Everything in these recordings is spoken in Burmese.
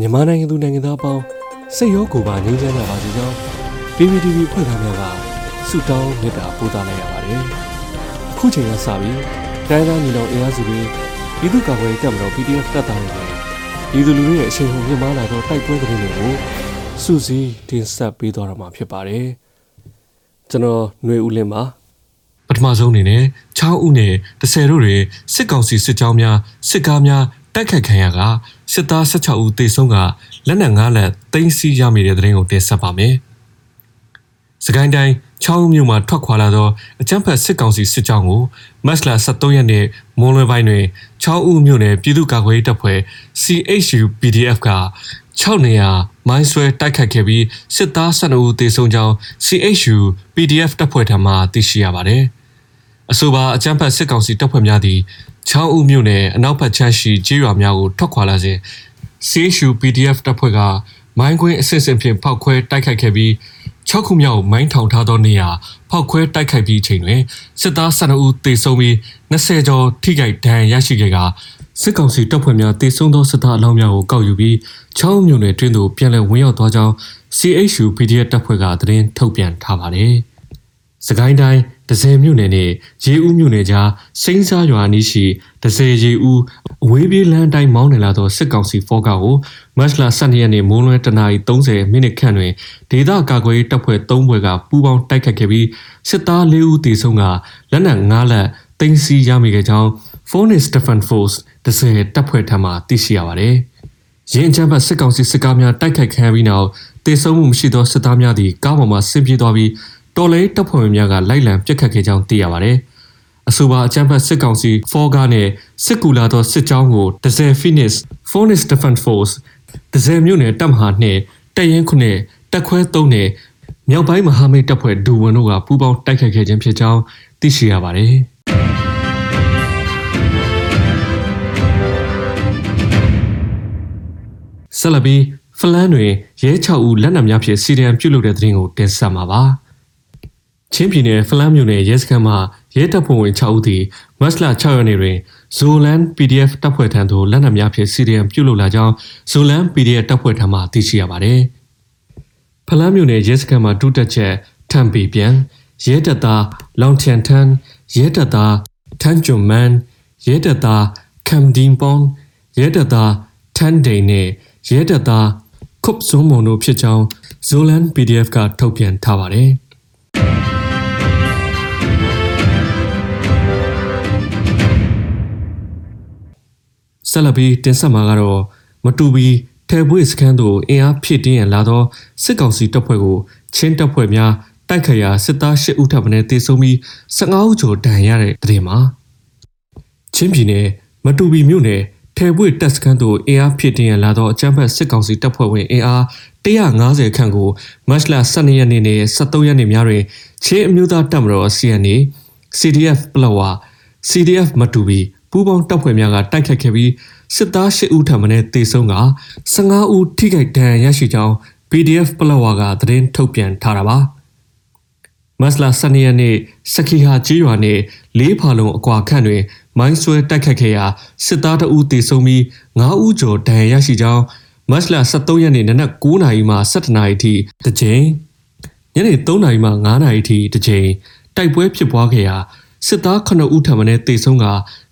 မြန်မာနိုင်ငံသူနိုင်ငံသားအပေါင်းစိတ်ရောကိုယ်ပါငြိမ်းချမ်းကြပါစေကြောင်း PPTV ဖွဲ့သားများကဆုတောင်းမေတ္တာပို့သလိုက်ရပါတယ်။အခုချိန်ကစပြီးတိုင်းသားညီနောင်အင်အားစုတွေပြည်သူ့ကာကွယ်ရေးတပ်မတော် PDF တပ်သားတွေနဲ့ပြည်သူလူထုရဲ့အရှိန်ဟုန်မြင့်မားလာသောတိုက်ပွဲသတင်းတွေကိုစူးစီးတင်ဆက်ပေးသွားတော့မှာဖြစ်ပါတယ်။ကျွန်တော်ຫນွေဦးလင်းပါပထမဆုံးအနေနဲ့6ဦးနဲ့10တို့တွင်စစ်ကောင်စီစစ်ကြောင်းများစစ်ကားများ တိုက်ခိုက်ခံရကစစ်သား16ဦးသေဆုံးကလက်နက်9လက်သိမ်းဆည်းရမိတဲ့တဲ့ရင်ကိုတင်ဆက်ပါမယ်။စကိုင်းတိုင်းချောင်းမြို့မှာထွက်ခွာလာသောအကြမ်းဖက်စစ်ကောင်စီစစ်ကြောင်းကိုမတ်လ23ရက်နေ့မွန်လွယ်ပိုင်းတွင်ချောင်းဦးမြို့နယ်ပြည်သူ့ကာကွယ်ရေးတပ်ဖွဲ့ CHU PDF က6နေရာမိုင်းဆွဲတိုက်ခိုက်ခဲ့ပြီးစစ်သား12ဦးသေဆုံးကြောင်း CHU PDF တပ်ဖွဲ့ထံမှသိရှိရပါတယ်။အဆိုပါအကြမ်းဖက်စစ်ကောင်စီတပ်ဖွဲ့များသည် ချောင်းဦးမြို့နယ်အနောက်ဘက်ခြမ်းရှိကျေးရွာများကိုထွက်ခွာလာစဉ် CHU PDF တပ်ဖွဲ့ကမိုင်းကွင်းအစစ်အစစ်ဖြင့်ဖောက်ခွဲတိုက်ခိုက်ခဲ့ပြီး6ခုမြောက်မိုင်းထောင်ထားသောနေရာဖောက်ခွဲတိုက်ခိုက်ပြီးချိန်တွင်စစ်သား12ဦးသေဆုံးပြီး20ကျော်ထိခိုက်ဒဏ်ရာရရှိခဲ့ကစစ်ကောင်စီတပ်ဖွဲ့များတေဆုံးသောစစ်သားအလောင်းများကိုကောက်ယူပြီးချောင်းမြို့နယ်တွင်းသို့ပြန်လည်ဝင်ရောက်သွားကြောင်း CHU PDF တပ်ဖွဲ့ကသတင်းထုတ်ပြန်ထားပါတယ်။စကိုင်းတိုင်း ဒဇယ်မြို့နယ်နဲ့ရေဦးမြို့နယ်ကြားစိမ့်စားရွာနီးရှိဒဇယ်ရေဦးအဝေးပြေးလမ်းတိုင်းမောင်းနေလာသောစစ်ကောင်စီဖောကာကိုမတ်လ12ရက်နေ့မိုးလွဲတနာရီ30မိနစ်ခန့်တွင်ဒေသကာကွယ်ရေးတပ်ဖွဲ့3ဘွဲကပူးပေါင်းတိုက်ခတ်ခဲ့ပြီးစစ်သား4ဦးသေဆုံးကလက်နက်5လက်တင်စီရမိခဲ့ကြောင်း Phoenix Defense Force ဒဇယ်တပ်ဖွဲ့ထံမှသိရှိရပါတယ်။ရင်းအကြမ်းဖက်စစ်ကောင်စီစစ်ကားများတိုက်ခိုက်ခံပြီးနောက်တေဆုံးမှုမရှိသောစစ်သားများသည်ကားပေါ်မှဆင်းပြေးသွားပြီး တော်လေးတပ်ဖွဲ့ဝင်များကလိုက်လံပစ်ခတ်ခဲ့ကြောင်းသိရပါတယ်။အဆိုပါအကြမ်းဖက်စစ်ကောင်စီဖော်ကားနဲ့စစ်ကူလာသောစစ်ကြောင်းကိုဒဇယ် Phoenix Phoenix Defense Force ဒဇယ်မြို့နယ်တပ်မဟာနှင့်တပ်ရင်းခုနှစ်တပ်ခွဲ3နဲ့မြောက်ပိုင်းမဟာမိတ်တပ်ဖွဲ့ဒူဝန်တို့ကပူးပေါင်းတိုက်ခိုက်ခဲ့ခြင်းဖြစ်ကြောင်းသိရှိရပါတယ်။ဆက်လက်ပြီးဖလန်းတွင်ရဲ6ဦးလက်နက်များဖြင့်စီရန်ပြုတ်လုပ်တဲ့တဲ့ရင်ကိုတင်ဆက်မှာပါ။ ချင်းပြည်နယ်ဖလန်းမြို့နယ်ရဲစခန်းမှရဲတပ်ဖွဲ့ဝင်6ဦးသည်မတ်လ6ရက်နေ့တွင်ဇိုလန် PDF တပ်ဖွဲ့ထံသို့လက်နက်များဖြင့်စီရန်ပြုတ်လုပ်လာကြောင်းဇိုလန် PDF တပ်ဖွဲ့ထံမှသိရှိရပါသည်။ဖလန်းမြို့နယ်ရဲစခန်းမှဒုတက်ချက်ထံပေပြန်ရဲတပ်သားလောင်ချန်ထန်ရဲတပ်သားထန်ဂျွန်မန်ရဲတပ်သားကမ်ဒင်ပွန်ရဲတပ်သားထန်ဒိန်နဲ့ရဲတပ်သားခုပ်စုံမုံတို့ဖြစ်ကြောင်း Zolan PDF ကထုတ်ပြန်ထားပါတယ်။ ဆက်လက်ပြီးတင်ဆက်မှာကတော့မတူဘီထဲပွေစခန်းသို့အင်အားဖြည့်တင်းရန်လာသောစစ်ကောင်စီတပ်ဖွဲ့ကိုချင်းတပ်ဖွဲ့များတိုက်ခတ်ရာစစ်သား၈ဦးထပ်မံတေဆုံးပြီး15ဦးကျော်ဒဏ်ရာရတဲ့တဲ့မှာချင်းပြည်နယ်မတူဘီမြို့နယ်ထဲပွေတပ်စခန်းသို့အင်အားဖြည့်တင်းရန်လာသောအကြမ်းဖက်စစ်ကောင်စီတပ်ဖွဲ့ဝင်အင်အား150ခန့်ကိုမတ်လ12ရက်နေ့နဲ့23ရက်နေ့များတွင်ချင်းအမျိုးသားတပ်မတော် CNA CDF ပလောဝ CDF မတူဘီ ပူးပေါင်းတပ်ဖွဲ့များကတိုက်ခတ်ခဲ့ပြီးစစ်သား၈ဦးထပ်မံတေဆုံးက15ဦးထိခိုက်ဒဏ်ရာရရှိကြောင်း PDF ပလောဝကသတင်းထုတ်ပြန်ထားတာပါမတ်လ12ရက်နေ့စခီဟာကြီးရွာနဲ့လေးဖာလုံအကွာခန့်တွင် မိုင်းဆွဲတိုက်ခတ်ခဲ့ရာစစ်သားတအူးတေဆုံးပြီး9ဦးကျော်ဒဏ်ရာရရှိကြောင်းမတ်လ23ရက်နေ့နနက်9:00နာရီမှ17:00နာရီထိတစ်ကြိမ်ညနေ3:00နာရီမှ9:00နာရီထိတစ်ကြိမ်တိုက်ပွဲဖြစ်ပွားခဲ့ရာ စစ်သား9ဦးထံမှတေဆုံးက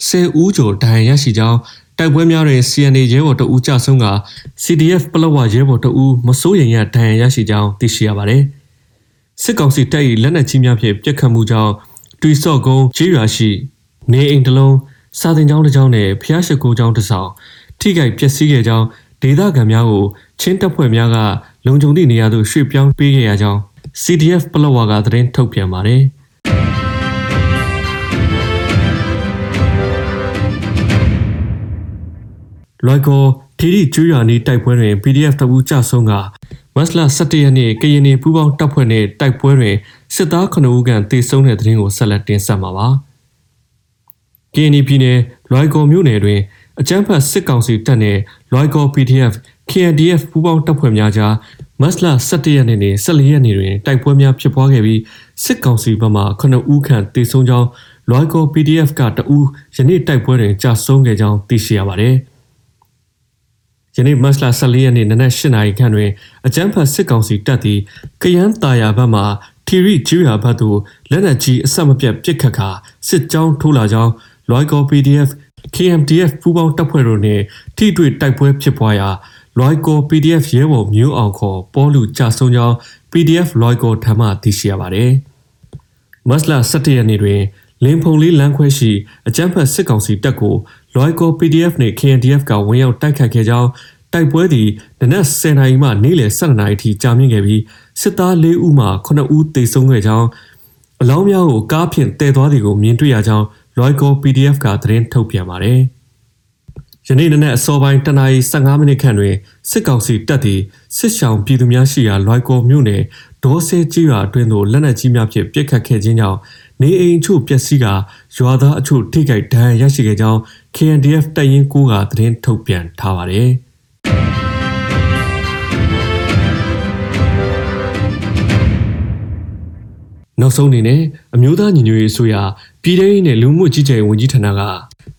10ဦးကျော်ဒဏ်ရာရရှိကြောင်းတိုက်ပွဲများတွင် CNA ရဲဘော်တအူးကြဆုံးက CDF ပလောဝရဲဘော်တအူးမစိုးရိမ်ရဒဏ်ရာရရှိကြောင်းသိရှိရပါတယ်။စစ်ကောင်စီတပ်၏လက်နက်ကြီးများဖြင့်ပစ်ခတ်မှုကြောင့်တွီဆော့ကုန်းကျေးရွာရှိ နေအိမ်တစ်လုံးစာသင်ကျောင်းတစ်ကျောင်းနဲ့ဖျားရှိခိုးကျောင်းတစ်ဆောင်ထိခိုက်ပျက်စီးခဲ့ကြောင်းဒေသခံများကိုချင်းတပ်ဖွဲ့များကလုံခြုံသည့်နေရာသို့ရွှေ့ပြောင်းပေးခဲ့ရကြောင်း CDF ပလောဝကသတင်းထုတ်ပြန်ပါတယ်။ လွိုက်ကောထီရီကျွေးရွာနီးတိုက်ပွဲတွင် PDF တပူးကြဆုံးကမတ်လ17ရက်နေ့ကရင်နီပူးပေါင်းတပ်ဖွဲ့နှင့်တိုက်ပွဲတွင်စစ်သား9ဦးခန့်တေဆုံးတဲ့တဲ့ရင်ကိုဆက်လက်တင်ဆက်မှာပါ။ KNY ပြည်နယ်လွိုက်ကောမြို့နယ်တွင်အကြမ်းဖက်စစ်ကောင်စီတပ်နှင့်လွိုက်ကော PDF KNDF ပူးပေါင်းတပ်ဖွဲ့များကြားမတ်လ17ရက်နေ့နဲ့14ရက်နေ့တွင်တိုက်ပွဲများဖြစ်ပွားခဲ့ပြီးစစ်ကောင်စီဘက်မှ9ဦးခန့်တေဆုံးကြောင်းလွိုက်ကော PDF ကတဦးယနေ့တိုက်ပွဲတွင်ကြာဆုံးခဲ့ကြောင်းသိရှိရပါသည်။ ယနေ့မတ်လ14ရက်နေ့နနက်8နာရီခန့်တွင်အကြမ်းဖက်စစ်ကောင်စီတပ်သည်ကယန်းတာယာဘက်မှထီရီကျူရာဘက်သို့လက်နက်ကြီးအဆက်မပြတ်ပစ်ခတ်ကာစစ်ကြောင်းထိုးလာကြောင်းလွိုင်ကော PDF KMDF ပူးပေါင်းတပ်ဖွဲ့တို့နှင့်ထိတွေ့တိုက်ပွဲဖြစ်ပွားရာလွိုင်ကော PDF ရဲဘော်မျိုးအောင်ခေါ်ပေါ်လူကြဆုံးကြောင်း PDF လွိုင်ကောထံမှသိရှိရပါသည်မတ်လ17ရက်နေ့တွင်လင်းဖုံလေးလမ်းခွဲရှိအကြမ်းဖက်စစ်ကောင်စီတပ်ကို လွိုင်ကော PDF နှင့် KNDF ကဝင်ရောက်တိုက်ခတ်ခဲ့ကြောင်းတိုက်ပွဲသည်နနက်10:00နာရီမှနေ့လယ်12:00နာရီထိကြာမြင့်ခဲ့ပြီးစစ်သား၄ဦးမှ9ဦးသေဆုံးခဲ့ကြောင်းအလောင်းများကိုကားဖြင့်တည်သွားသည်ကိုမြင်တွေ့ရကြောင်းလွိုင်ကော PDF ကသတင်းထုတ်ပြန်ပါတယ်။ယနေ့နနက်အစောပိုင်းတနာရီ15မိနစ်ခန့်တွင်စစ်ကောင်စီတပ်သည်စစ်ဆောင်ပြည်သူများရှိရာလွိုင်ကောမြို့နယ်ဒေါ်ဆဲကြီးရွာအတွင်းသို့လက်နက်ကြီးများဖြင့်ပစ်ခတ်ခဲ့ခြင်းကြောင့် နေအိမ်အချို့ပျက်စီးကာရွာသားအချို့ထိခိုက်ဒဏ်ရာရရှိခဲ့ကြောင်း KNDF တပ်ရင်း9ကသတင်းထုတ်ပြန်ထားပါတယ်။နောက်ဆုံးအနေနဲ့အမျိုးသားညီညွတ်ရေးအစိုးရပြည်ထောင်စုနဲ့လူမှုကြီးကြပ်ရေးဝန်ကြီးဌာနက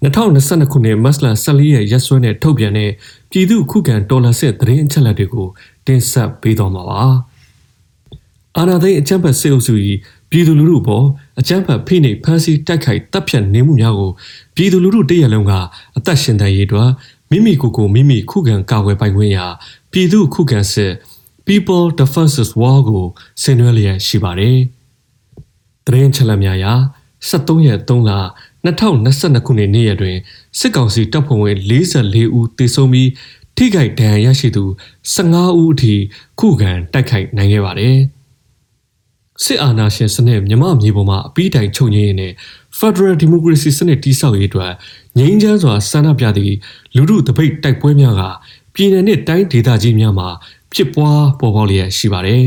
2022ခုနှစ်မတ်လ14ရက်ရက်စွဲနဲ့ထုတ်ပြန်တဲ့ပြည်သူ့ခုခံတော်လှန်စစ်သတင်းအချက်အလက်တွေကိုတင်ဆက်ပေးသွားမှာပါ။အာဏာသိမ်းအကြမ်းဖက်စစ်အုပ်စု၏ ပြည်သူလူထုပေါ်အကြမ်းဖက်ဖိနှိပ်ဖမ်းဆီးတိုက်ခိုက်တပ်ဖြတ်နေမှုများကိုပြည်သူလူထုတရလုံးကအသက်ရှင်တန်ရေးအတွက်မိမိကိုယ်ကိုမိမိခုခံကာကွယ်ပိုင်ခွင့်ရာပြည်သူခုခံစစ် People Defenses War ကိုဆင်နွှဲလျက်ရှိပါတယ်။သတင်းချက်လက်များရာ73ရက်3လ2022ခုနှစ်နေ့ရက်တွင်စစ်ကောင်စီတပ်ဖွဲ့ဝင်44ဦးသေဆုံးပြီးထိခိုက်ဒဏ်ရာရရှိသူ15ဦးအထိခုခံတိုက်ခိုက်နိုင်ခဲ့ပါတယ်။ စစ်အာဏာရှင်စနစ်မြမမြေပေါ်မှာအပိတိုင်ချုပ်ငြိမ်းနေတဲ့ Federal Democracy စနစ်တည်ဆောက်ရေးအတွက်ငြိမ်းချမ်းစွာဆန္ဒပြသည့်လူထုတပိတ်တိုက်ပွဲများကပြည်내နှင့်တိုင်းဒေသကြီးများမှာဖြစ်ပွားပေါ်ပေါက်လျက်ရှိပါတယ်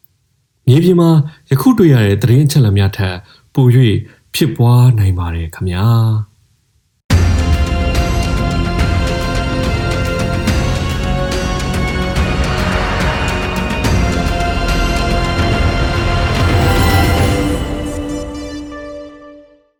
။မြေပြင်မှာယခုတွေ့ရတဲ့သတင်းအချက်အလက်များထက်ပို၍ဖြစ်ပွားနိုင်ပါတယ်ခင်ဗျာ။